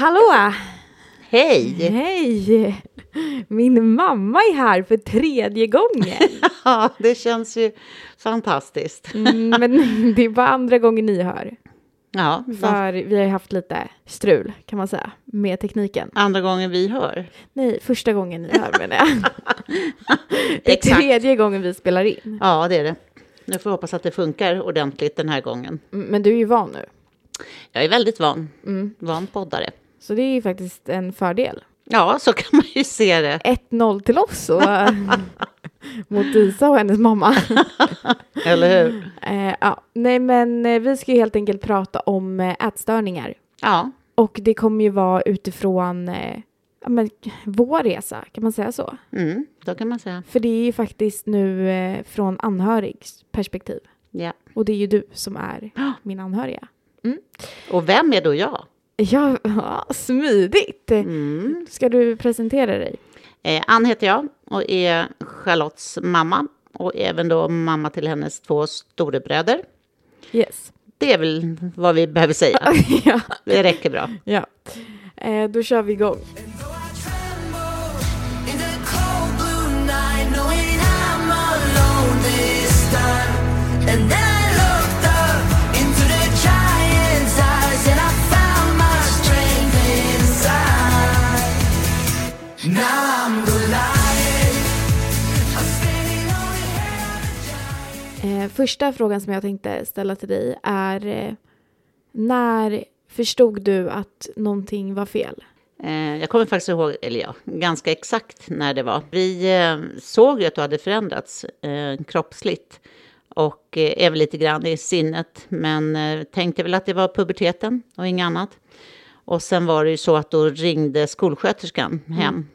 Hallå! Hej! Hej! Min mamma är här för tredje gången. Ja, det känns ju fantastiskt. Mm, men det är bara andra gången ni hör. Ja, För vi har ju haft lite strul kan man säga med tekniken. andra gången vi hör. Nej, första gången ni hör menar jag. Det är tredje gången vi spelar in. Ja, det är det. Nu får vi hoppas att det funkar ordentligt den här gången. Mm, Men du är ju van nu. Jag är väldigt van. Mm. Van poddare. Så det är ju faktiskt en fördel. Ja, så kan man ju se det. 1-0 till oss och mot Isa och hennes mamma. Eller hur? Eh, ja. Nej, men eh, vi ska ju helt enkelt prata om eh, ätstörningar. Ja, Och det kommer ju vara utifrån eh, ja, men, vår resa, kan man säga så? mm, då kan man säga. För det är ju faktiskt nu eh, från anhörigs perspektiv. Ja. Och det är ju du som är min anhöriga. Och vem är då jag? Ja, smidigt! Mm. Ska du presentera dig? Eh, Ann heter jag och är Charlottes mamma och även då mamma till hennes två storebröder. Yes. Det är väl vad vi behöver säga. ja. Det räcker bra. ja. Eh, då kör vi igång. In the Eh, första frågan som jag tänkte ställa till dig är eh, när förstod du att någonting var fel? Eh, jag kommer faktiskt ihåg, eller ja, ganska exakt när det var. Vi såg ju att du hade förändrats kroppsligt och även lite grann i sinnet, men tänkte väl att det var puberteten och inget annat. Och sen var det ju så att då ringde skolsköterskan hem.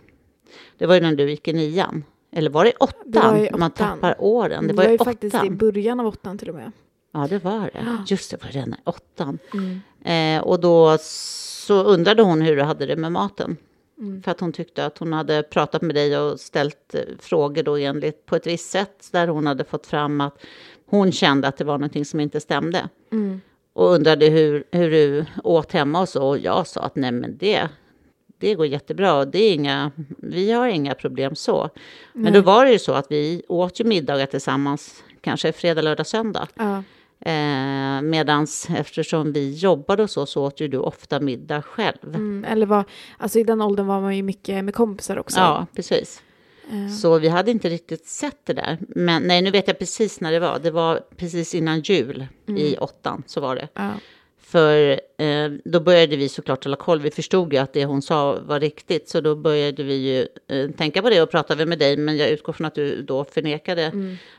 Det var ju när du gick i nian. Eller var det åttan? Det var i Man åttan. tappar åren. Det Det var, var ju i faktiskt i åttan. början av åttan till och med. Ja, det var det. Just det, var redan i åttan. Mm. Eh, och då så undrade hon hur du hade det med maten. Mm. För att hon tyckte att hon hade pratat med dig och ställt eh, frågor då enligt på ett visst sätt. Där hon hade fått fram att hon kände att det var någonting som inte stämde. Mm. Och undrade hur, hur du åt hemma och så. Och jag sa att nej men det, det går jättebra. Det är inga, vi har inga problem så. Men då var det ju så att vi åt ju middagar tillsammans. Kanske fredag, lördag, söndag. Ja. Eh, medans eftersom vi jobbade och så, så åt ju du ofta middag själv. Mm, eller var, alltså i den åldern var man ju mycket med kompisar också. Ja, precis. Eh, Så vi hade inte riktigt sett det där. Men nej, nu vet jag precis när det var. Det var precis innan jul i åttan, så var det. ja. För eh, då började vi såklart hålla koll. Vi förstod ju att det hon sa var riktigt. Så då började vi ju eh, tänka på det och pratade med dig. Men jag utgår från att du då förnekade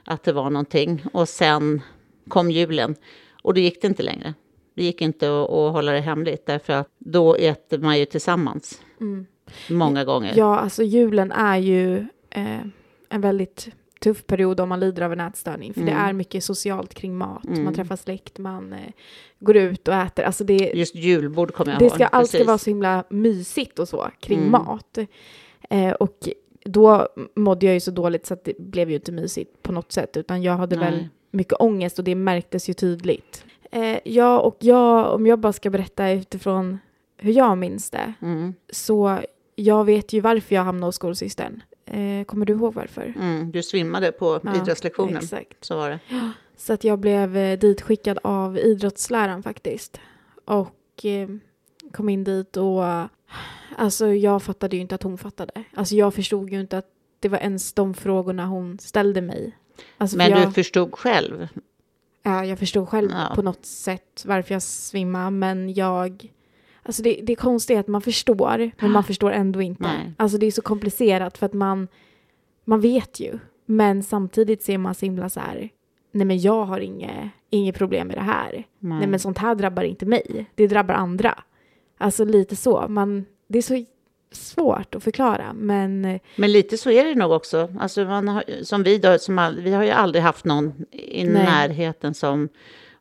att det var någonting. Och sen kom julen. Och då gick det inte längre. Det gick inte att, att hålla det hemligt. Därför att då äter man ju tillsammans. Många gånger. ja, alltså julen är ju eh, en väldigt tuff period om man lider av en ätstörning. För det Mm. är mycket socialt kring mat. Man träffar släkt, man eh, går ut och äter. Alltså det, Just julbord kommer jag det ihåg. ska, allt ska vara så himla mysigt och så kring Mm. mat. Eh, och då mådde jag ju så dåligt så att det blev ju inte mysigt på något sätt. Utan jag hade väl Nej. mycket ångest och det märktes ju tydligt. Eh, ja, och jag, om jag bara ska berätta utifrån hur jag minns det. Mm, Så jag vet ju varför jag hamnade hos skolsystern. Eh, kommer du ihåg varför? mm, du svimmade på Ja, idrottslektionen. Exakt. Så var det. Så att jag blev eh, ditskickad av idrottsläraren faktiskt. Och eh, kom in dit och alltså jag fattade ju inte att hon fattade. Alltså jag förstod ju inte att det var ens de frågorna hon ställde mig. Alltså, för Men jag, du förstod själv. ja, jag förstod själv Ja. på något sätt varför jag svimmade men jag Alltså det, det är konstigt att man förstår, men man förstår ändå inte. Nej. Alltså det är så komplicerat för att man, man vet ju. Men samtidigt ser man så himla så här, nej men jag har inget, inget problem med det här. Nej. men sånt här drabbar inte mig, det drabbar andra. Alltså lite så, man, det är så svårt att förklara men Men lite så är det nog också. Alltså man har, som vi då, som all, vi har ju aldrig haft någon i Nej. närheten som,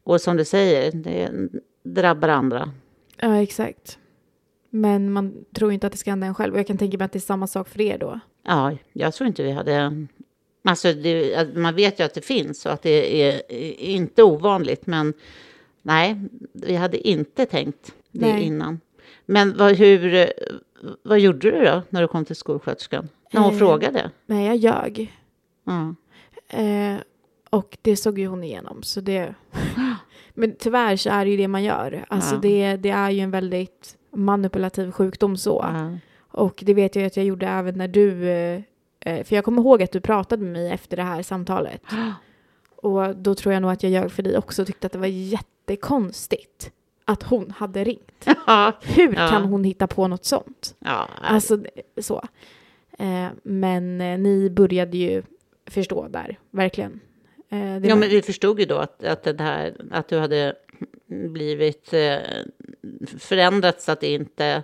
och som du säger, det drabbar andra. Ja exakt. Men man tror inte att det ska hända en själv och jag kan tänka mig att det är samma sak för er då. Ja, jag tror inte vi hade... Alltså, det, man vet ju att det finns och att det är inte ovanligt, men nej, vi hade inte tänkt det Nej. innan. Men vad, hur, vad gjorde du då när du kom till skolsköterskan? När hon Eh. frågade? Nej, jag ljög. Ja. Eh, och det såg ju hon igenom. Så det... Men tyvärr så är det ju det man gör. Alltså Ja. det, det är ju en väldigt manipulativ sjukdom så. Ja. Och det vet jag att jag gjorde även när du... Eh, eh, för jag kommer ihåg att du pratade med mig efter det här samtalet. Och då tror jag nog att jag ljög för dig också och tyckte att det var jättekonstigt att hon hade ringt. Ja. Hur kan hon hitta på något sånt? Alltså så. Eh, men ni började ju förstå där, verkligen. Eh, ja, var- men vi förstod ju då att, att, det här, att du hade blivit eh, förändrat så att det inte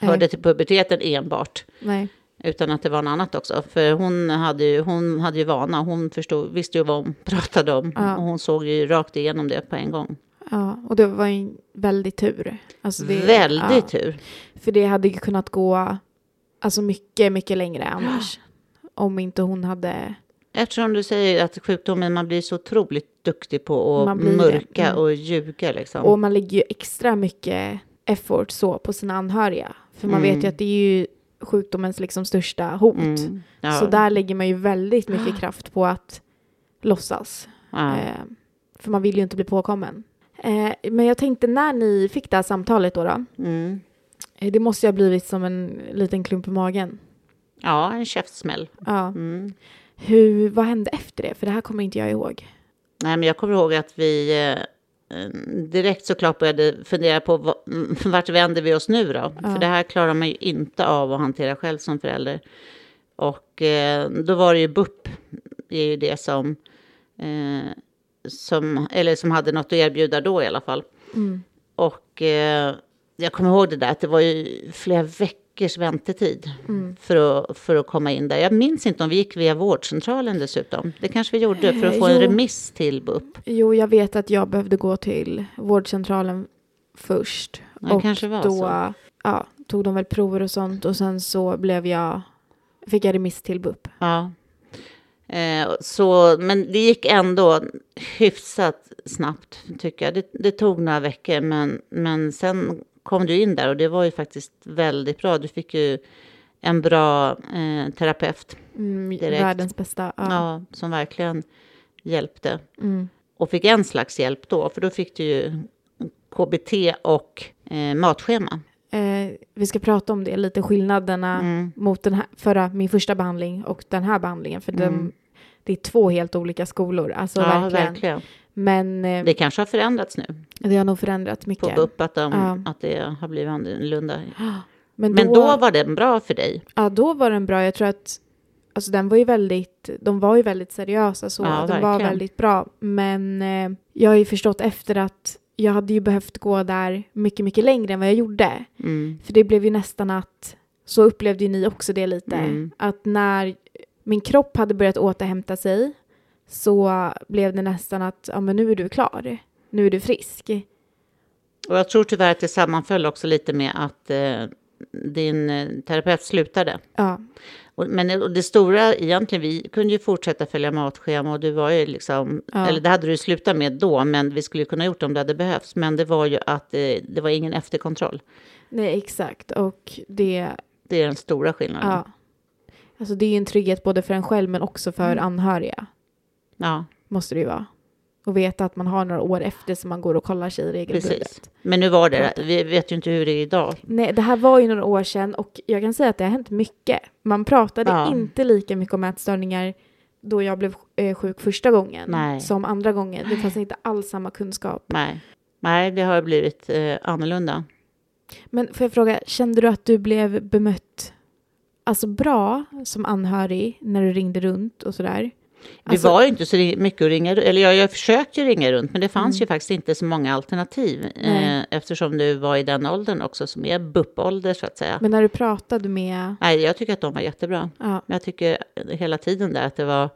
hörde till puberteten enbart. Nej. Utan att det var något annat också. För hon hade ju, hon hade ju vana. Hon förstod, visste ju vad hon pratade om. Ja. Och hon såg ju rakt igenom det på en gång. Ja, och det var en väldigt tur. Alltså det, Väldigt ja, tur. För det hade ju kunnat gå alltså mycket, mycket längre annars. Om inte hon hade... Eftersom du säger att sjukdomen, man blir så otroligt duktig på att det. mörka Mm. och ljuga liksom. Och man lägger ju extra mycket effort så på sina anhöriga. För man Mm. vet ju att det är ju sjukdomens liksom största hot. Mm. Ja. Så där lägger man ju väldigt mycket kraft på att låtsas. ja. Eh, för man vill ju inte bli påkommen. Eh, men jag tänkte när ni fick det här samtalet då, då Mm. eh, det måste ju ha blivit som en liten klump i magen. ja, en käftsmäll. Ja. Hur, vad hände efter det? För det här kommer inte jag ihåg. Nej, men jag kommer ihåg att vi eh, eh, direkt såklart började fundera på vad, vart vänder vi oss nu då? Ja. För det här klarar man ju inte av att hantera själv som förälder. Och eh, då var det ju BUP, det är ju det som, eh, som, eller som hade något att erbjuda då i alla fall. Mm. Och eh, jag kommer ihåg det där att det var ju flera veckors väntetid Mm. för, att, för att komma in där. Jag minns inte om vi gick via vårdcentralen dessutom. Det kanske vi gjorde för att få Eh, en jo. remiss till BUP. Jo, jag vet att jag behövde gå till vårdcentralen först. Ja, var då. Ja, tog de väl prover och sånt och sen så blev jag, fick jag remiss till BUP. Ja. Eh, så, men det gick ändå hyfsat snabbt, tycker jag. Det, det tog några veckor, men, men sen kom du in där och det var ju faktiskt väldigt bra. Du fick ju en bra eh, terapeut Mm, världens bästa. Ja. ja. som verkligen hjälpte. Mm. Och fick en slags hjälp då, för då fick du ju KBT och eh, matschema. Eh, vi ska prata om det, lite skillnaderna Mm. mot den här, förra, min första behandling och den här behandlingen. För Mm. det är två helt olika skolor. Alltså ja, verkligen. verkligen. Men eh, Det kanske har förändrats nu det har nog förändrat på mycket. BUP, att, de, Ja. att det har blivit annorlunda. Men, Men då var den bra för dig. Ja, då var den bra. Jag tror att alltså, den var ju väldigt, de var ju väldigt seriösa så. Ja, den var väldigt bra. Men eh, jag har ju förstått efter att jag hade ju behövt gå där mycket, mycket längre än vad jag gjorde. Mm. För det blev ju nästan att, så upplevde ju ni också det lite, Mm. att när min kropp hade börjat återhämta sig så blev det nästan att, ja men nu är du klar. Nu är du frisk. Och jag tror tyvärr att det sammanföll också lite med att eh, din eh, terapeut slutade. Ja, Och, men och det stora egentligen, vi kunde ju fortsätta följa matschema och du var ju liksom, Ja. eller det hade du slutat med då, men vi skulle kunna gjort det om det hade behövts. Men det var ju att eh, det var ingen efterkontroll. nej exakt. Och det, Det är den stora skillnaden. ja. Alltså det är ju en trygghet både för en själv men också för Mm. anhöriga. Ja, Måste det ju vara. Och veta att man har några år efter som man går och kollar sig regelbundet. precis. Men nu var det, vi vet ju inte hur det är idag. Nej, det här var ju några år sedan och jag kan säga att det har hänt mycket. Man pratade Ja. inte lika mycket om ätstörningar då jag blev eh, sjuk första gången Nej. som andra gången. Det fanns inte alls samma kunskap. Nej, Nej det har blivit eh, annorlunda. Men får jag fråga, kände du att du blev bemött alltså bra som anhörig när du ringde runt och sådär? Alltså, det var ju inte så mycket att ringa Eller jag, jag försökte ringa runt, men det fanns Mm. ju faktiskt inte så många alternativ. Eh, eftersom du var i den åldern också, som är BUP-ålder så att säga. Men när du pratade med... Nej, jag tycker att de var jättebra. Ja, Jag tycker hela tiden där att det var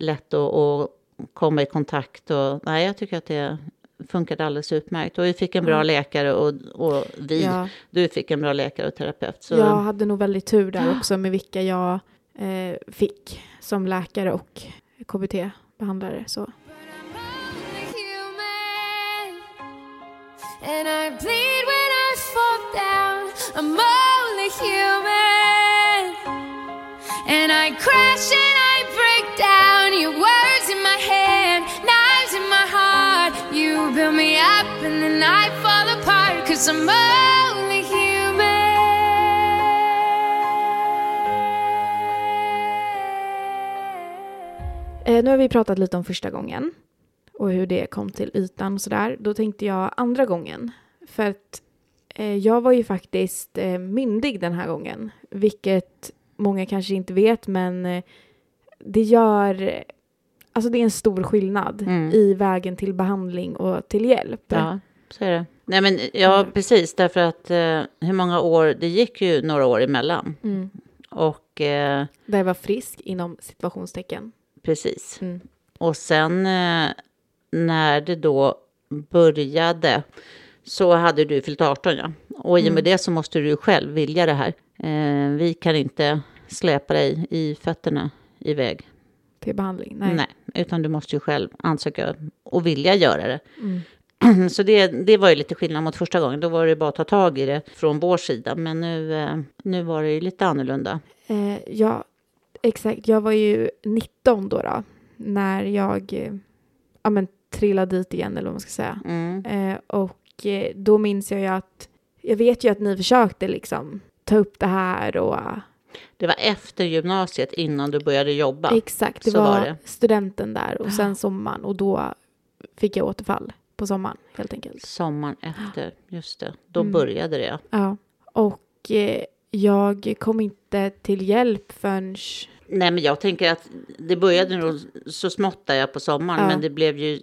lätt att, att komma i kontakt. Och, nej, jag tycker att det funkade alldeles utmärkt. Och vi fick en bra Ja. läkare och, och vi, ja, du fick en bra läkare och terapeut. Så, jag hade nog väldigt tur där också med vilka jag eh, fick som läkare och KBT-behandlare. Så. And I bleed when I fall down. I'm only human. And I crash and I break down. Your words in my hand, knives in my heart. You build me up and then I fall apart. Cause I'm only Eh, nu har vi pratat lite om första gången och hur det kom till ytan och sådär. Då tänkte jag andra gången. För att eh, jag var ju faktiskt eh, myndig den här gången. Vilket många kanske inte vet men eh, det gör... Alltså det är en stor skillnad Mm. i vägen till behandling och till hjälp. Ja, så är det. Nej, men ja, precis, därför att eh, hur många år, det gick ju några år emellan. Mm. Och eh, Där jag var frisk inom situationstecken. Precis. Mm. Och sen eh, när det då började så hade du fyllt 18, ja. Och i och med det så måste du själv vilja det här. Eh, vi kan inte släpa dig i fötterna iväg. Till behandling. Nej. Nej. utan du måste ju själv ansöka och vilja göra det. Mm. Så det, det var ju lite skillnad mot första gången. Då var det bara att ta tag i det från vår sida. Men nu, eh, nu var det ju lite annorlunda. Eh, ja, exakt. Jag var ju 19 då, då när jag eh, ja, men, trillade dit igen, eller vad man ska säga. Mm. Eh, och eh, då minns jag ju att, jag vet ju att ni försökte liksom ta upp det här och Det var efter gymnasiet innan du började jobba. exakt, det så var, var det. studenten där och sen sommaren och då fick jag återfall på sommaren helt enkelt. Sommaren efter, just det. Då Mm. började det. Ja, och eh, jag kom inte till hjälp förrän Nej, men jag tänker att det började nog så smått där på sommaren. Ja. Men det blev ju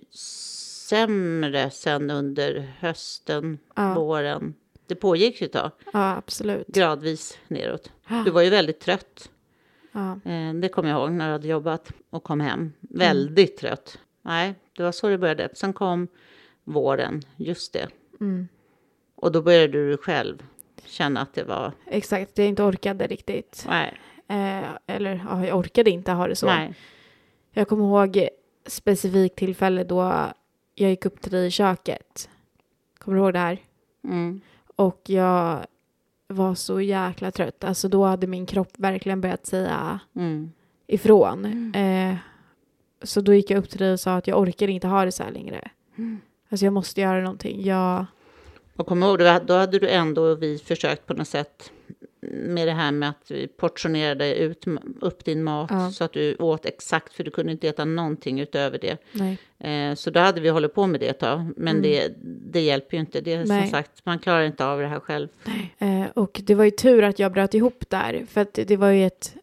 sämre sen under hösten, Ja. våren. Det pågick ju ett tag, Ja, absolut. gradvis neråt. Du var ju väldigt trött. Ja. Eh, Det kommer jag ihåg när du hade jobbat och kom hem. Väldigt trött. Nej, det var så det började. Sen kom våren, just det. Mm. Och då började du själv känna att det var... Exakt, jag inte orkade riktigt. Nej, Eh, eller ja, jag orkade inte ha det så. nej. Jag kommer ihåg specifikt tillfälle då jag gick upp till dig i köket. Kommer du ihåg det här? Mm. Och jag var så jäkla trött. Alltså då hade min kropp verkligen börjat säga Mm. ifrån. Eh, så då gick jag upp till dig och sa att jag orkar inte ha det så här längre. Alltså jag måste göra någonting. Jag, Och kom ihåg, då- hade du ändå vi försökt på något sätt med det här med att vi portionerade ut, upp din mat Ja. så att du åt exakt, för du kunde inte äta någonting utöver det. Eh, så då hade vi hållit på med det ett tag, men det, det hjälper ju inte. Det är som sagt, man klarar inte av det här själv. Eh, och det var ju tur att jag bröt ihop där. För att det var ju ett...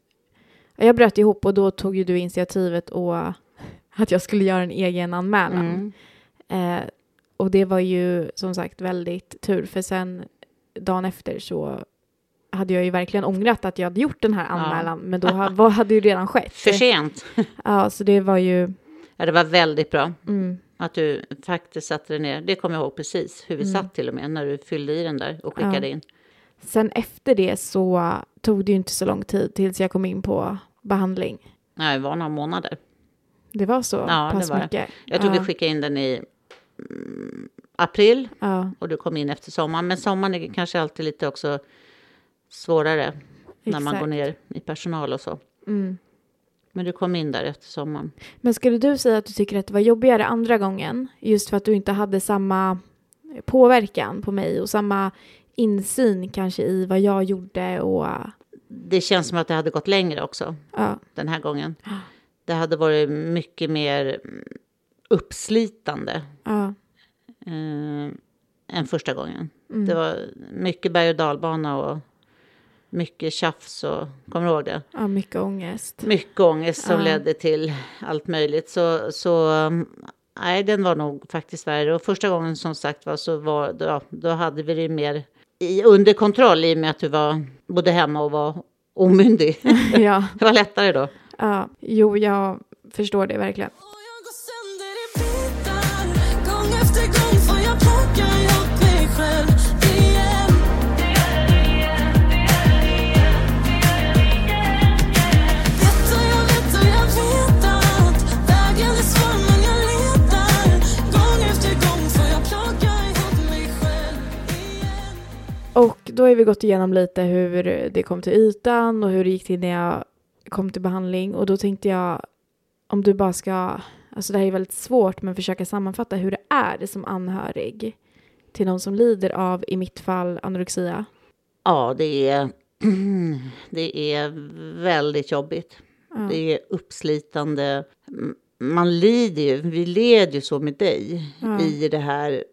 Jag bröt ihop och då tog ju du initiativet och att jag skulle göra en egen anmälan. Mm. Eh, och det var ju som sagt väldigt tur. För sen dagen efter så hade jag ju verkligen ångrat att jag hade gjort den här anmälan. Men då ha, vad hade ju redan skett. För sent. Ja, så det var ju... Ja, det var väldigt bra Mm, att du faktiskt satte dig ner. Det kommer jag ihåg precis, hur vi satt till och med när du fyllde i den där och skickade Ja. in. Sen efter det så tog det ju inte så lång tid tills jag kom in på behandling. Nej, det var några månader. Det var så Ja, det pass var det. mycket. Jag tror ja, vi skickade in den i mm, april ja, och du kom in efter sommaren. Men sommaren är kanske alltid lite också svårare när man exakt. går ner i personal och så. Mm. Men du kom in där efter sommaren. Men skulle du säga att du tycker att det var jobbigare andra gången? Just för att du inte hade samma påverkan på mig och samma insyn kanske i vad jag gjorde och Det känns som att det hade gått längre också ja, den här gången. Det hade varit mycket mer uppslitande ja, eh, än första gången. Mm. Det var mycket berg och dalbana och mycket tjafs och kommer du ihåg det? ja, mycket ångest. Mycket ångest som Ja. ledde till allt möjligt. Så, så um, nej, den var nog faktiskt värre. Och första gången som sagt var så var, då, då hade vi det mer i, under kontroll i och med att du var både hemma och var omyndig. ja, det var lättare då. ja, jo, jag förstår det verkligen. Då har vi gått igenom lite hur det kom till ytan och hur det gick till när jag kom till behandling. Och då tänkte jag, om du bara ska, alltså det här är väldigt svårt, men försöka sammanfatta hur det är som anhörig till någon som lider av, i mitt fall, anorexia. Ja, det är, det är väldigt jobbigt. Ja. Det är uppslitande. Man lider ju, vi led ju så med dig Ja. i det här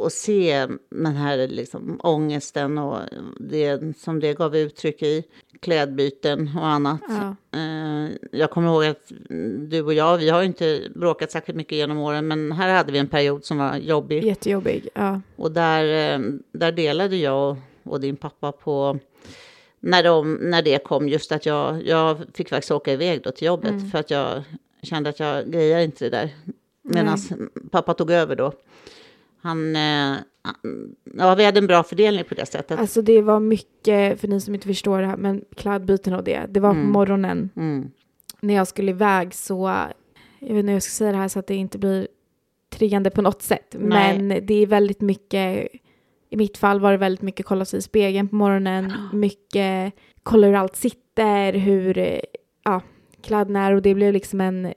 och se den här liksom ångesten och det som det gav uttryck i, klädbyten och annat. Ja. Eh, Jag kommer ihåg att du och jag, vi har inte bråkat särskilt mycket genom åren, men här hade vi en period som var jobbig. Jättejobbig. Ja. Och där, eh, där delade jag och, och din pappa på när, de, när det kom, just att jag, jag fick faktiskt åka iväg då till jobbet Mm. för att jag kände att jag grejar inte det där. Medan pappa tog över då. Han, eh, ja, vi hade en bra fördelning på det sättet. Alltså det var mycket, för ni som inte förstår det här, men klädbyten och det. Det var på Mm. morgonen Mm. när jag skulle iväg så, jag vet inte hur jag ska säga det här så att det inte blir triggande på något sätt. Nej. Men det är väldigt mycket, i mitt fall var det väldigt mycket kolla sig i spegeln på morgonen, mycket kolla hur allt sitter, hur ja, kläderna är och det blev liksom en,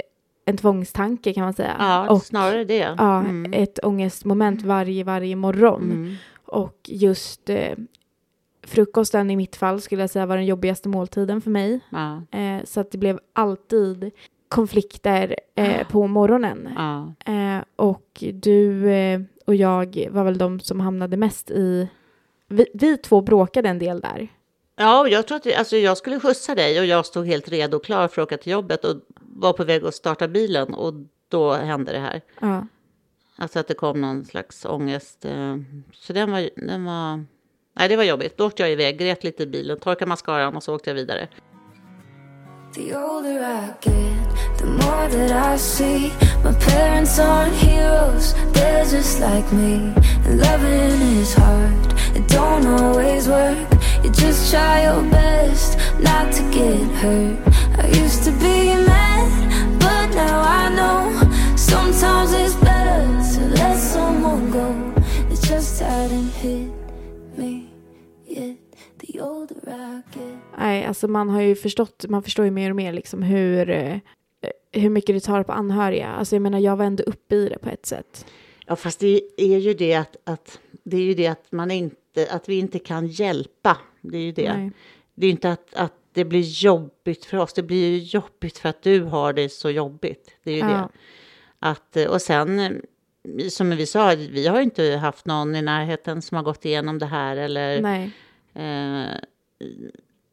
en tvångstanke kan man säga. Ja, och snarare det. ja, Mm. ett ångestmoment varje, varje morgon. Mm. Och just eh, frukosten i mitt fall skulle jag säga var den jobbigaste måltiden för mig. Ja, Eh, så att det blev alltid konflikter eh, på morgonen. ja. Eh, och du eh, och jag var väl de som hamnade mest i... Vi, vi två bråkade en del där. ja jag tror att alltså jag skulle skjutsa dig och jag stod helt redo och klar för att åka till jobbet och var på väg att starta bilen och då hände det här. Ja. Alltså att det kom någon slags ångest. eh, Så den var, den var... Nej, det var jobbigt. Då åkte jag iväg, grät lite i bilen, torkade mascaran och så åkte jag vidare. The older I get, the more that I see. My parents aren't heroes, they're just like me. And loving is hard, it don't always work. You just try your best not to get hurt. I used to be mad, but now I know. Sometimes it's better to let someone go. It just hadn't hit me yet. The older I get. Nej, alltså man har ju förstått, man förstår ju mer och mer liksom hur, eh, hur mycket det tar på anhöriga. Alltså jag menar, jag var ändå uppe i det på ett sätt. Ja, fast det är ju det att, att, det är ju det att, man inte, att vi inte kan hjälpa. Det är ju det. Nej. Det är inte att, att det blir jobbigt för oss. Det blir ju jobbigt för att du har det så jobbigt. Det är ju Ja. det. Att, och sen, som vi sa, vi har ju inte haft någon i närheten som har gått igenom det här. Eller, Nej. Eh,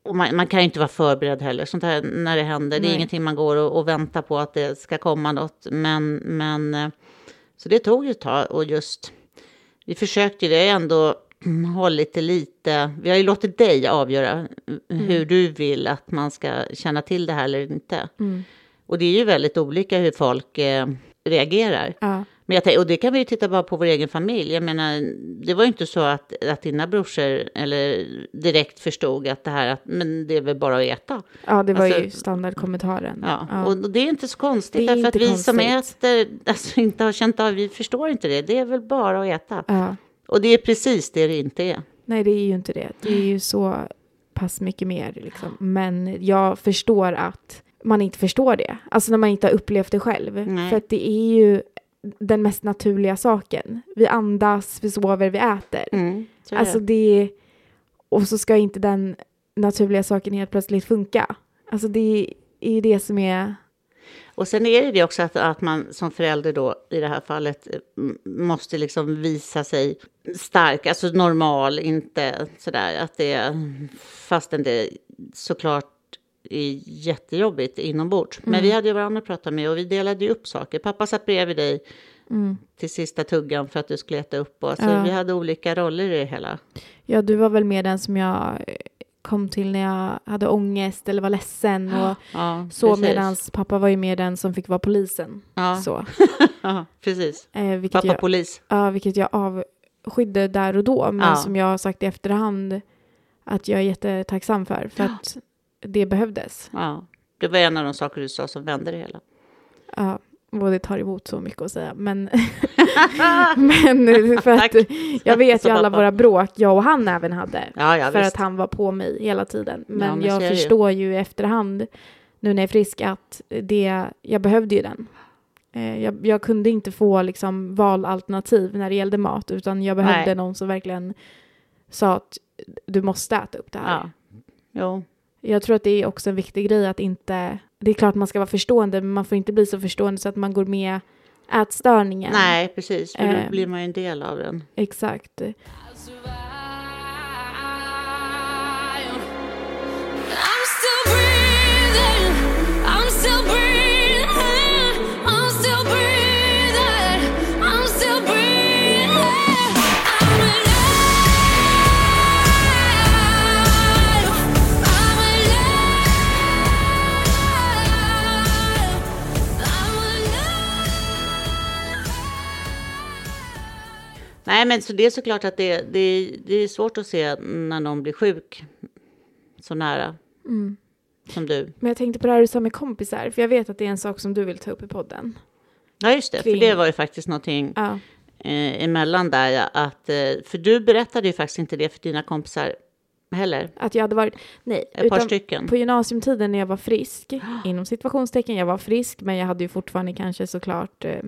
och man, man kan ju inte vara förberedd heller, sånt här när det händer. Det är Nej. ingenting man går och, och väntar på att det ska komma något. Men, men eh, så det tog ju ett tag och just, vi försökte ju, vi ändå hållit det lite, vi har ju låtit dig avgöra hur du vill att man ska känna till det här eller inte. Mm. Och det är ju väldigt olika hur folk eh, reagerar. Ja. Men jag, och det kan vi ju titta bara på vår egen familj. Jag menar, det var ju inte så att, att dina brorsor eller direkt förstod att det här, att, men det är väl bara att äta. ja, det var Alltså- ju standardkommentaren. Ja. Ja. Och, och det är inte så konstigt, därför att vi som konstigt. äter, alltså inte har känt av, vi förstår inte det. Det är väl bara att äta. Ja. Och det är precis det det inte är. Nej, det är ju inte det. Det är ju så pass mycket mer. Liksom. Men jag förstår att man inte förstår det. Alltså när man inte har upplevt det själv. Nej. För att det är ju den mest naturliga saken. Vi andas, vi sover, vi äter. Mm, Alltså det. det... Och så ska inte den naturliga saken helt plötsligt funka. Alltså det är ju det som är... Och sen är det det också att, att man som förälder då i det här fallet eh, måste liksom visa sig stark, alltså normal, inte sådär att det är, fastän det såklart är jättejobbigt inombords. Men vi hade ju varandra att prata med och vi delade ju upp saker. Pappa satt bredvid dig till sista tuggan för att du skulle äta upp och så Ja. vi hade olika roller i det hela. Ja, du var väl med den som jag eh, kom till när jag hade ångest eller var ledsen. Och Ja, så medan pappa var ju med den som fick vara polisen. Ja. Så. Ja, precis. Eh, Pappa jag, polis. ja, vilket jag avskydde där och då. Men Ja. som jag har sagt i efterhand att jag är jättetacksam för. För att det behövdes. Ja, det var en av de saker du sa som vände det hela. Ja. Och det tar emot så mycket att säga. Men, men för att jag vet ju alla våra bråk jag och han även hade. Ja, ja, för visst. att han var på mig hela tiden. Men, men jag ju. förstår ju i efterhand, nu när jag är frisk, att det, jag behövde ju den. Eh, Jag, jag kunde inte få liksom valalternativ när det gällde mat, utan jag behövde Nej. någon som verkligen sa att du måste äta upp det här. Ja. Jo. Jag tror att det är också en viktig grej att inte... Det är klart man ska vara förstående, men man får inte bli så förstående så att man går med ätstörningen. Nej, precis. För Eh. då blir man ju en del av den. Exakt. Nej, men så det är såklart att det, det, det är svårt att se när någon blir sjuk så nära Mm. som du. Men jag tänkte på det här du sa med kompisar, för jag vet att det är en sak som du vill ta upp i podden. Ja, just det. Kring- För det var ju faktiskt någonting Ja, eh, emellan där. ja, Att, eh, för du berättade ju faktiskt inte det för dina kompisar heller. att jag hade varit... Nej, Ett par stycken. på gymnasiumtiden när jag var frisk, inom situationstecken, jag var frisk, men jag hade ju fortfarande kanske såklart eh,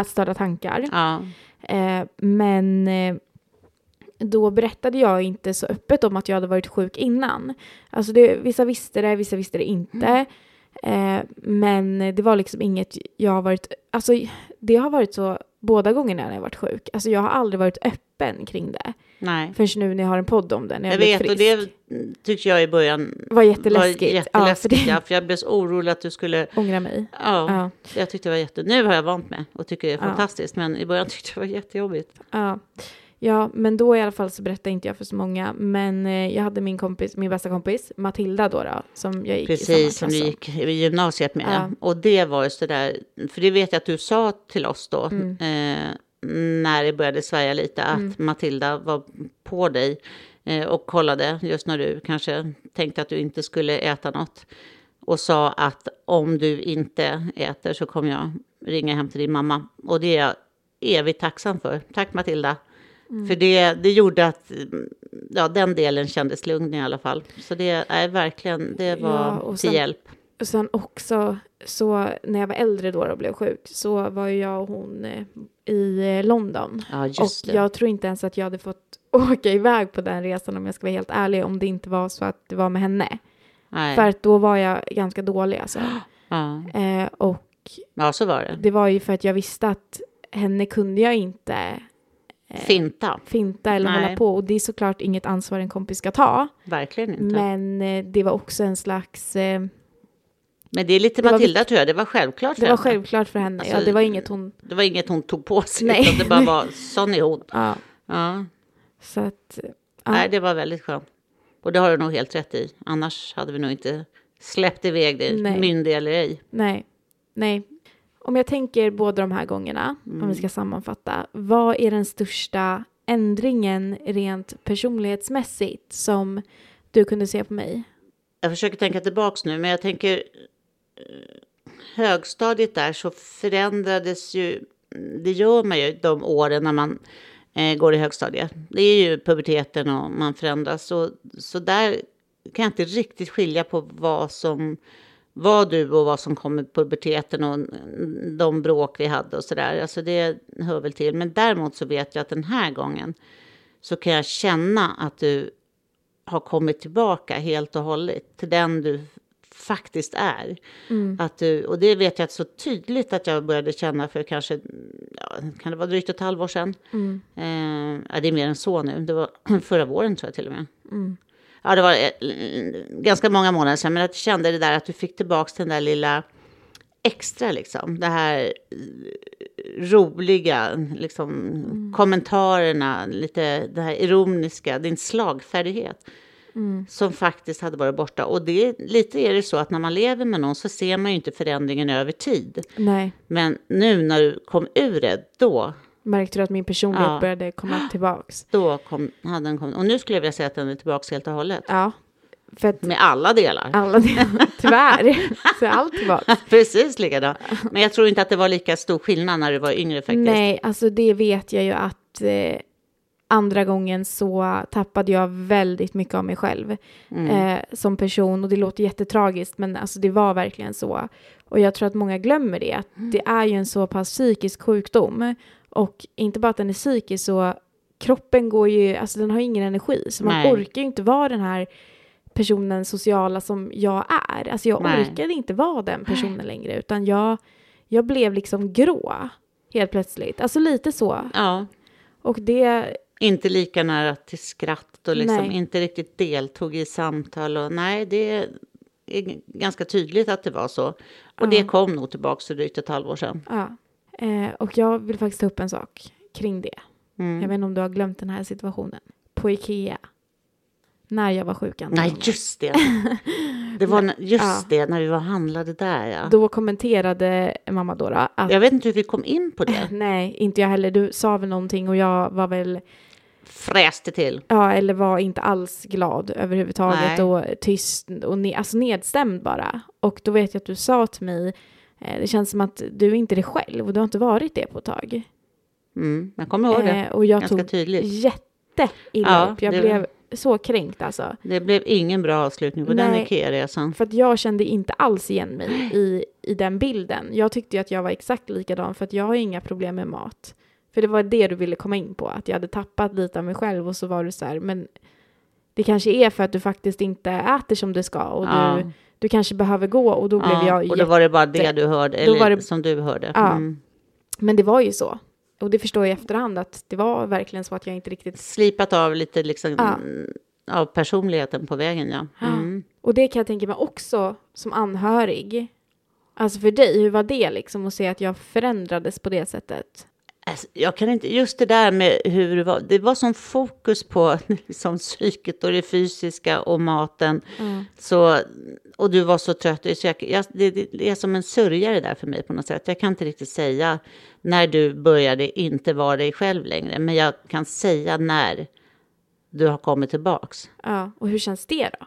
ätstörda tankar. Ja, Eh, men eh, då berättade jag inte så öppet om att jag hade varit sjuk innan. Alltså det, vissa visste det, vissa visste det inte. Eh, men det var liksom inget jag har varit... Alltså det har varit så båda gångerna när jag varit sjuk. Alltså jag har aldrig varit öppen kring det. nej. Förrän nu när jag har en podd om det, när jag, Jag vet, frisk. och det tyckte jag i början var jätteläskigt. var jätteläskigt. Ja, för det ja, för jag blev så orolig att du skulle... ångrar mig. Ja, Ja. jag tyckte det var jätte... Nu har jag vant mig och tycker det är Ja. fantastiskt. Men i början tyckte jag det var jättejobbigt. Ja. Ja, men då i alla fall så berättade inte jag för så många. Men eh, jag hade min kompis, min bästa kompis, Matilda då, då som jag gick i samma Precis, som klass du gick i gymnasiet med. Ja. Och det var ju sådär, för det vet jag att du sa till oss då, Mm. eh, när det började svaja lite, att Matilda var på dig eh, och kollade just när du kanske tänkte att du inte skulle äta något. Och sa att om du inte äter så kommer jag ringa hem till din mamma. Och det är jag evigt tacksam för. Tack Matilda. Mm. För det, det gjorde att ja, den delen kändes lugn i alla fall. Så det är verkligen, det var Ja, och till sen- hjälp. Och sen också, så när jag var äldre då och blev sjuk, så var ju jag och hon eh, i eh, London. Ja, och det. jag tror inte ens att jag hade fått åka iväg på den resan om jag ska vara helt ärlig, om det inte var så att det var med henne. Nej. För att då var jag ganska dålig alltså. Ja. Eh, och ja, så var det. det var ju för att jag visste att henne kunde jag inte eh, Finta. finta eller Nej. hålla på. Och det är såklart inget ansvar en kompis ska ta. Verkligen inte. Men, Men eh, det var också en slags... Eh, det är lite det var Matilda tror jag. Det var självklart för det var henne. självklart för henne. ja, Alltså, det var inget hon... Det var inget hon tog på sig. Nej. Utan det bara var, sån är hon. Ja, Ja. så att... Ja, Nej, det var väldigt skönt. Och det har du nog helt rätt i. Annars hade vi nog inte släppt iväg dig, Nej. myndig eller ej. nej, nej. Om jag tänker båda de här gångerna, om Mm. vi ska sammanfatta. Vad är den största ändringen rent personlighetsmässigt som du kunde se på mig? Jag försöker tänka tillbaks nu, men jag tänker eh, högstadiet där så förändrades ju, det gör man ju de åren när man eh, går i högstadiet. Det är ju puberteten och man förändras. Så, så där kan jag inte riktigt skilja på vad som var du och vad som kom med puberteten och de bråk vi hade och sådär. Alltså det hör väl till. Men däremot så vet jag att den här gången så kan jag känna att du har kommit tillbaka helt och hållet till den du faktiskt är. Att du, och det vet jag så tydligt att jag började känna för kanske, ja, kan det vara drygt ett halvår sedan? Eh, ja, det är mer än så nu, det var förra våren tror jag till och med. Ja, det var eh, ganska många månader sedan, men att jag kände det där att du fick tillbaka den där lilla extra liksom. Det här eh, roliga, liksom kommentarerna, lite det här ironiska, din slagfärdighet. Som faktiskt hade varit borta. Och det, lite är det så att när man lever med någon så ser man ju inte förändringen över tid. Nej, Men nu när du kom ur det, då, märkte du att min personlighet Ja. började komma tillbaks? då kom, hade den kommit. Och nu skulle jag vilja säga att den är tillbaka helt och hållet. Ja, För att Med alla delar. alla delar, tyvärr, så allt tillbaka. Precis likadant. Men jag tror inte att det var lika stor skillnad när du var yngre faktiskt. Nej, alltså det vet jag ju att eh, andra gången så tappade jag väldigt mycket av mig själv Mm. eh, som person och det låter jättetragiskt men alltså det var verkligen så. Och jag tror att många glömmer det, att Mm. det är ju en så pass psykisk sjukdom och inte bara att den är psykisk så kroppen går ju, alltså den har ingen energi så man Nej. orkar ju inte vara den här personen sociala som jag är. Alltså jag Nej. orkade inte vara den personen längre utan jag, jag blev liksom grå helt plötsligt. Alltså lite så. Ja, Och det, inte lika nära till skratt och liksom Nej. inte riktigt deltog i samtal. Och, nej, det är ganska tydligt att det var så. Och det kom nog tillbaka för drygt ett halvår sedan. ja. Eh, och jag vill faktiskt ta upp en sak kring det. Mm. Jag vet inte om du har glömt den här situationen. På Ikea. När jag var sjuk Nej, just det. Det var när- just Ja. det, när vi var handlade där. Ja. Då kommenterade mamma då att Jag vet inte hur vi kom in på det. nej, inte jag heller. Du sa väl någonting och jag var väl, Fräste till. ja, eller var inte alls glad överhuvudtaget Nej. och tyst och ne- alltså nedstämd bara. Och då vet jag att du sa till mig, det känns som att du är inte dig själv och du har inte varit det på ett tag. Mm, jag kommer ihåg det. Eh, och jag Ganska tog tydligt. jätteilla Ja, upp. Jag blev så kränkt alltså. Det blev ingen bra avslutning på den Nej. Ikea-resan. För att jag kände inte alls igen mig i, i den bilden. Jag tyckte ju att jag var exakt likadan för att jag har inga problem med mat. För det var det du ville komma in på, att jag hade tappat lite av mig själv och så var du så här, men det kanske är för att du faktiskt inte äter som du ska och Ja. du, du kanske behöver gå och då blev Ja, jag och då var det bara det du hörde, eller det- som du hörde. Ja. Mm. Men det var ju så. Och det förstår jag i efterhand att det var verkligen så att jag inte riktigt... Slipat av lite liksom, Ja. mm, av personligheten på vägen, ja. Mm. Och det kan jag tänka mig också som anhörig. Alltså för dig, hur var det liksom att se att jag förändrades på det sättet? Alltså, jag kan inte, just det där med hur det var, det var sån fokus på liksom, psyket och det fysiska och maten. Så, och du var så trött. Så jag, jag, det, det är som en sörjare där för mig på något sätt. Jag kan inte riktigt säga när du började inte vara dig själv längre. Men jag kan säga när du har kommit tillbaks. Ja, och hur känns det då?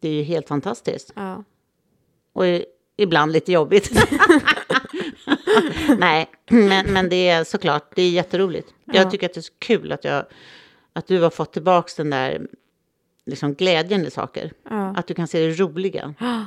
Det är ju helt fantastiskt. Ja. Och ibland lite jobbigt. Nej, men, men det är såklart, det är jätteroligt. Ja. Jag tycker att det är så kul att, jag, att du har fått tillbaka den där liksom, glädjen i saker. Ja. Att du kan se det roliga.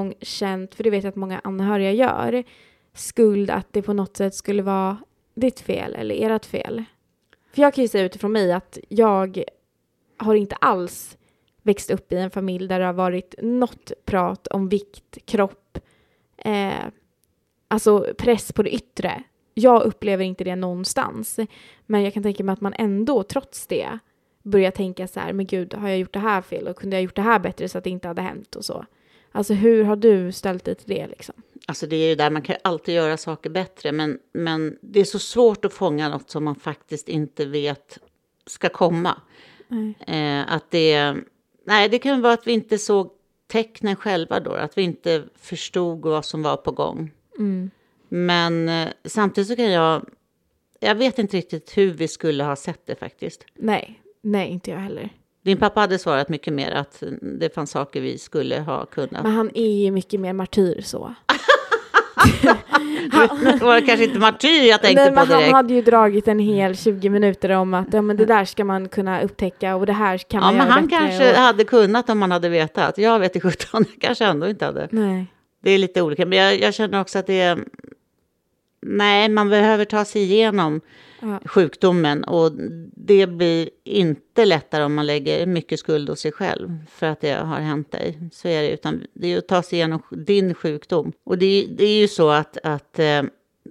gång känt, för det vet jag att många anhöriga gör, skuld att det på något sätt skulle vara ditt fel eller ert fel? För jag kan ju säga utifrån mig att jag har inte alls växt upp i en familj där det har varit något prat om vikt, kropp, eh, alltså press på det yttre. Jag upplever inte det någonstans. Men jag kan tänka mig att man ändå, trots det, börjar tänka så här, men gud, har jag gjort det här fel och kunde jag gjort det här bättre så att det inte hade hänt och så. Alltså hur har du ställt dig till det liksom? Alltså det är ju där man kan alltid göra saker bättre. Men, men det är så svårt att fånga något som man faktiskt inte vet ska komma. Eh, att det, nej, det kan vara att vi inte såg tecknen själva då. Att vi inte förstod vad som var på gång. Men eh, samtidigt så kan jag... Jag vet inte riktigt hur vi skulle ha sett det faktiskt. Nej, nej inte jag heller. Din pappa hade svarat mycket mer att det fanns saker vi skulle ha kunnat. Men han är ju mycket mer martyr så. det var kanske inte martyr jag tänkte Nej, men på direkt. han hade ju dragit en hel 20 minuter om att ja, men det där ska man kunna upptäcka och det här kan Ja, man men göra han bättre. kanske och... hade kunnat om han hade vetat. Jag vet i 17, kanske ändå inte hade. Nej. Det är lite olika, men jag, jag känner också att det är... Nej, man behöver ta sig igenom Ja. sjukdomen och det blir inte lättare om man lägger mycket skuld hos sig själv för att det har hänt dig. Så är det, utan det är att ta sig igenom din sjukdom. Och det, är- det är ju så att, att eh,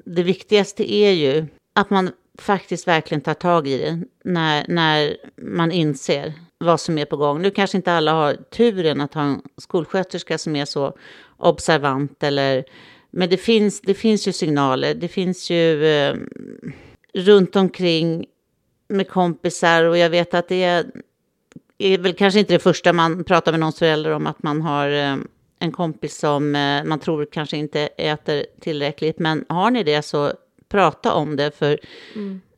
det viktigaste är ju att man faktiskt verkligen tar tag i det när, när man inser vad som är på gång. Nu kanske inte alla har turen att ha en skolsköterska som är så observant eller men det finns, det finns ju signaler. Det finns ju eh, runt omkring med kompisar och jag vet att det är, är väl kanske inte det första man pratar med någons förälder om att man har eh, en kompis som eh, man tror kanske inte äter tillräckligt. Men har ni det så prata om det för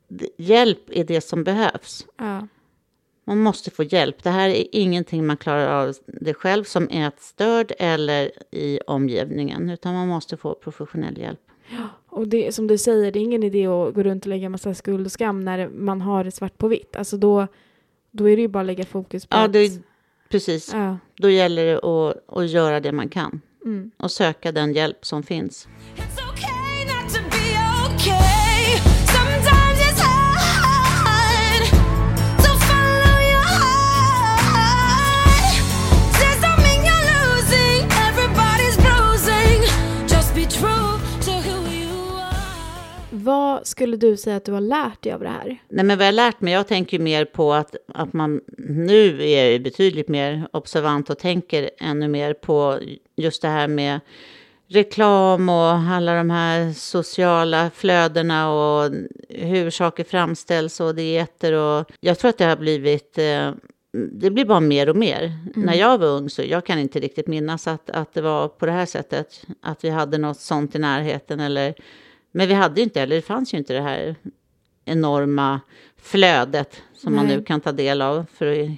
d- hjälp är det som behövs. Ja. Man måste få hjälp. Det här är ingenting man klarar av det själv som ätstörd eller i omgivningen, utan man måste få professionell hjälp. Och det, som du säger, det är ingen idé att gå runt och lägga massa skuld och skam när man har det svart på vitt. Alltså då, då är det ju bara att lägga fokus på Ja, att... det, precis. Ja. Då gäller det att, att göra det man kan Mm. och söka den hjälp som finns. It's okay not to be okay. Vad skulle du säga att du har lärt dig av det här? Nej, men vad jag har lärt mig, jag tänker mer på att, att man nu är betydligt mer observant och tänker ännu mer på just det här med reklam och alla de här sociala flödena och hur saker framställs och dieter och jag tror att det har blivit eh, det blir bara mer och mer. När jag var ung så jag kan inte riktigt minnas att, att det var på det här sättet. Att vi hade något sånt i närheten eller men vi hade ju inte, eller det fanns ju inte det här enorma flödet som man Nej. nu kan ta del av för att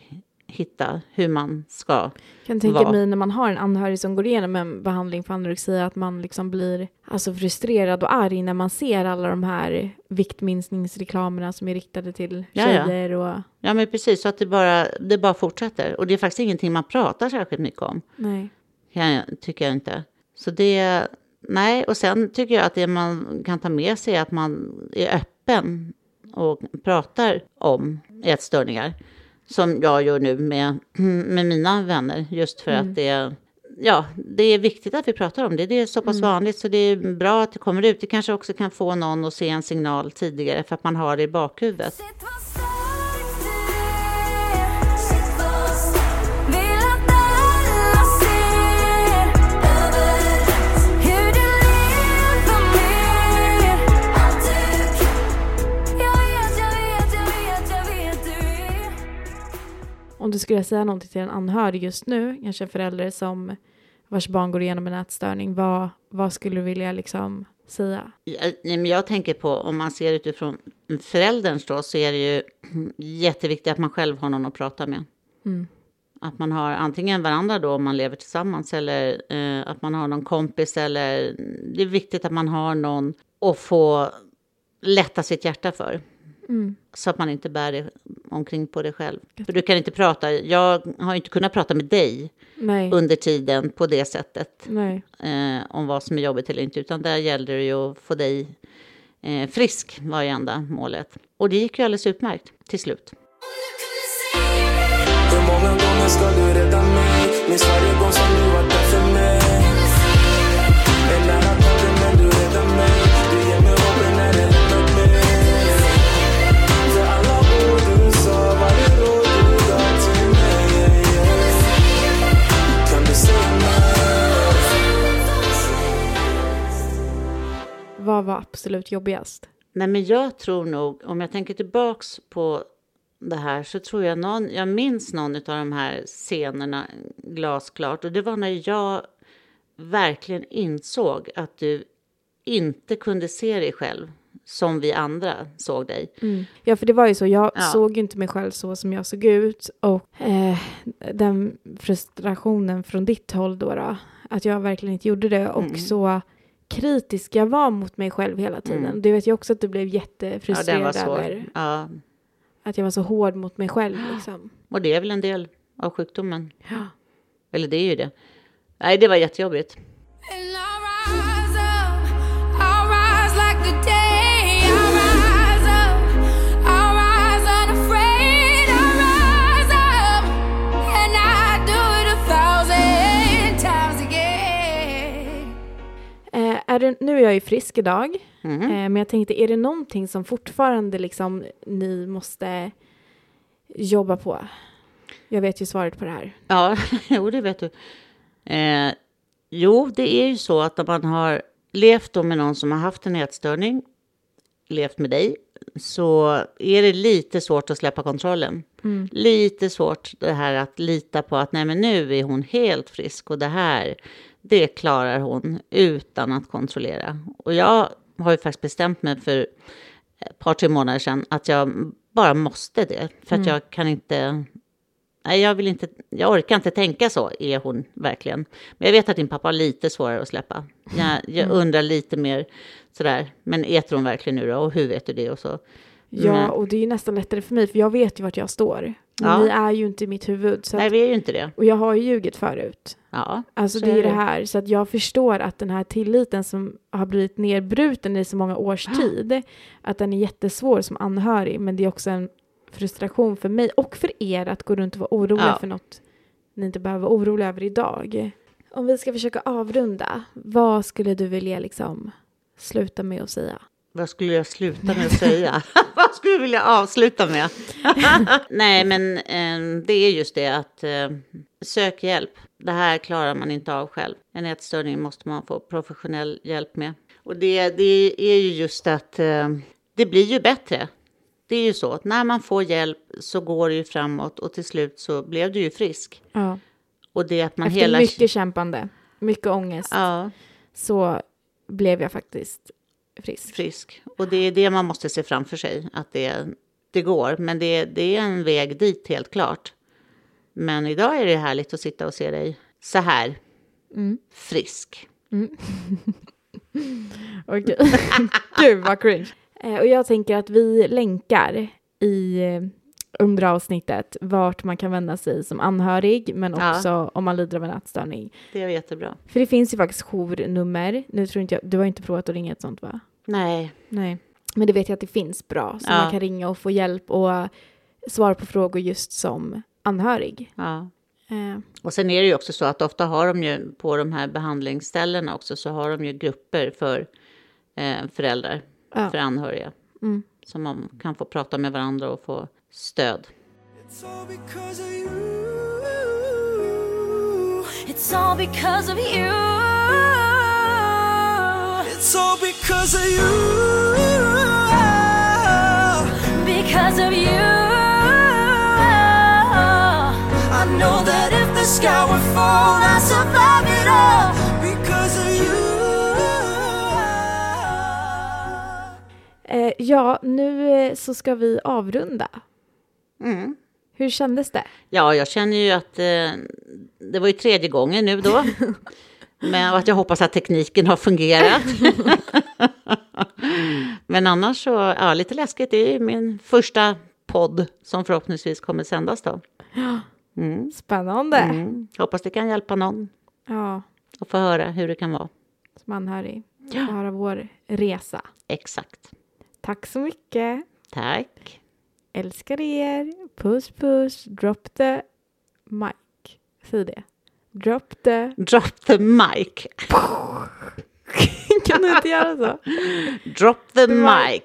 hitta hur man ska. kan tänka Vad? mig när man har en anhörig som går igenom en behandling för anorexia att man liksom blir alltså frustrerad och arg när man ser alla de här viktminskningsreklamerna som är riktade till Ja, ja. tjejer och Ja, men precis, så att det bara, det bara fortsätter. Och det är faktiskt ingenting man pratar särskilt mycket om, nej. jag, tycker jag inte. Så det, nej, och sen tycker jag att det man kan ta med sig är att man är öppen och pratar om ätstörningar. Som jag gör nu med, med mina vänner, just för att det Ja, det är viktigt att vi pratar om det. Det är så pass vanligt så det är bra att det kommer ut. Det kanske också kan få någon att se en signal tidigare för att man har det i bakhuvudet. Om du skulle säga någonting till en anhörig just nu, kanske en förälder som vars barn går igenom en ätstörning, vad, vad skulle du vilja liksom säga? Jag, men jag tänker på, om man ser utifrån förälderns då, så är det ju jätteviktigt att man själv har någon att prata med. Mm. Att man har antingen varandra då om man lever tillsammans eller eh, att man har någon kompis eller det är viktigt att man har någon att få lätta sitt hjärta för. Mm. Så att man inte bär det omkring på det själv. För du kan inte prata, jag har inte kunnat prata med dig Nej, under tiden på det sättet nej. eh, om vad som är jobbigt eller inte, utan där gällde det ju att få dig eh, frisk var ju enda målet. Och det gick ju alldeles utmärkt till slut. Hur många gånger ska du rädda mig? Minns varje gång som du var där för mig Vad var absolut jobbigast? Nej, men jag tror nog, om jag tänker tillbaks på det här så tror jag någon, jag minns någon av de här scenerna glasklart och det var när jag verkligen insåg att du inte kunde se dig själv som vi andra såg dig. Ja, för det var ju så. Jag Ja. såg ju inte mig själv så som jag såg ut. Och eh, den frustrationen från ditt håll då, då, att jag verkligen inte gjorde det. Och Mm. så kritisk jag var mot mig själv hela tiden. Mm. Du vet ju också att du blev Ja, jättefrustrerad var svår. över Ja, att jag var så hård mot mig själv. Liksom. och det är väl en del av sjukdomen. Ja. Eller det är ju det. Nej, det var jättejobbigt. Är det, nu är jag ju frisk idag. Mhm. Eh, men jag tänkte, är det någonting som fortfarande liksom ni måste jobba på? Jag vet ju svaret på det här. Ja, jo det vet du. Eh, jo, det är ju så att om man har levt med någon som har haft en ätstörning, levt med dig, så är det lite svårt att släppa kontrollen. Lite svårt det här att lita på att nej men nu är hon helt frisk och det här, det klarar hon utan att kontrollera. Och jag har ju faktiskt bestämt mig för ett par, tre månader sedan att jag bara måste det. För att jag kan inte Nej, jag, vill inte, jag orkar inte tänka så, är hon verkligen. Men jag vet att din pappa har lite svårare att släppa. Jag, jag undrar lite mer sådär, men äter hon verkligen nu då? Och hur vet du det? Och så. Ja, Men- och det är ju nästan lättare för mig, för jag vet ju vart jag står. Men Ja. ni är ju inte i mitt huvud. Så Nej, att, vi är ju inte det. och jag har ju ljugit förut. Ja, Alltså så det är är ju det det. här, så att jag förstår att den här tilliten som har blivit nedbruten i så många års tid, att den är jättesvår som anhörig, men det är också en frustration för mig och för er att gå runt och vara oroliga Ja. för något ni inte behöver vara oroliga över idag. Om vi ska försöka avrunda, vad skulle du vilja liksom sluta med att säga? Vad skulle jag sluta med att säga? vad skulle jag vilja avsluta med? Nej, men eh, det är just det att eh, sök hjälp. Det här klarar man inte av själv. En ätstörning måste man få professionell hjälp med. Och det, det är ju just att eh, det blir ju bättre. Det är ju så att när man får hjälp så går det ju framåt och till slut så blev du ju frisk. Ja. Och det att man Efter hela... mycket kämpande, mycket ångest, Ja, så blev jag faktiskt frisk. frisk. Och det är det man måste se framför sig, att det, det går. Men det, det är en väg dit, helt klart. Men idag är det härligt att sitta och se dig så här, frisk. Okej. Gud vad cringe. Eh, och jag tänker att vi länkar i eh, under avsnittet vart man kan vända sig som anhörig men Ja. också om man lider av en ätstörning. Det är jättebra. För det finns ju faktiskt journummer. Nu tror inte jag, du har inte provat att ringa ett sånt va? Nej, Nej. Men det vet jag att det finns bra. Så Ja. man kan ringa och få hjälp och svara på frågor just som anhörig. ja. Eh, Och sen är det ju också så att ofta har de ju på de här behandlingsställena också så har de ju grupper för eh, föräldrar, Ja. för anhöriga. Mm. Som man kan få prata med varandra och få stöd. It's all because of you. It's all because of you. It's all because of you. Because of you. I know that if the sky would fall, I'd survive it all because of you. ja, nu eh, så ska vi avrunda. Hur kändes det? Ja, jag känner ju att eh, det var ju tredje gången nu då. Men att jag hoppas att tekniken har fungerat. Men annars så, ja, lite läskigt. Det är ju min första podd som förhoppningsvis kommer sändas då. Mm. Spännande. Mm. Hoppas det kan hjälpa någon Ja, att få höra hur det kan vara. som anhörig. Få höra vår resa. Exakt. Tack så mycket. Tack. Älskar er. Puss puss. Drop the mic. Säg det. Drop the... Drop the mic. kan du inte göra så? Drop the mic.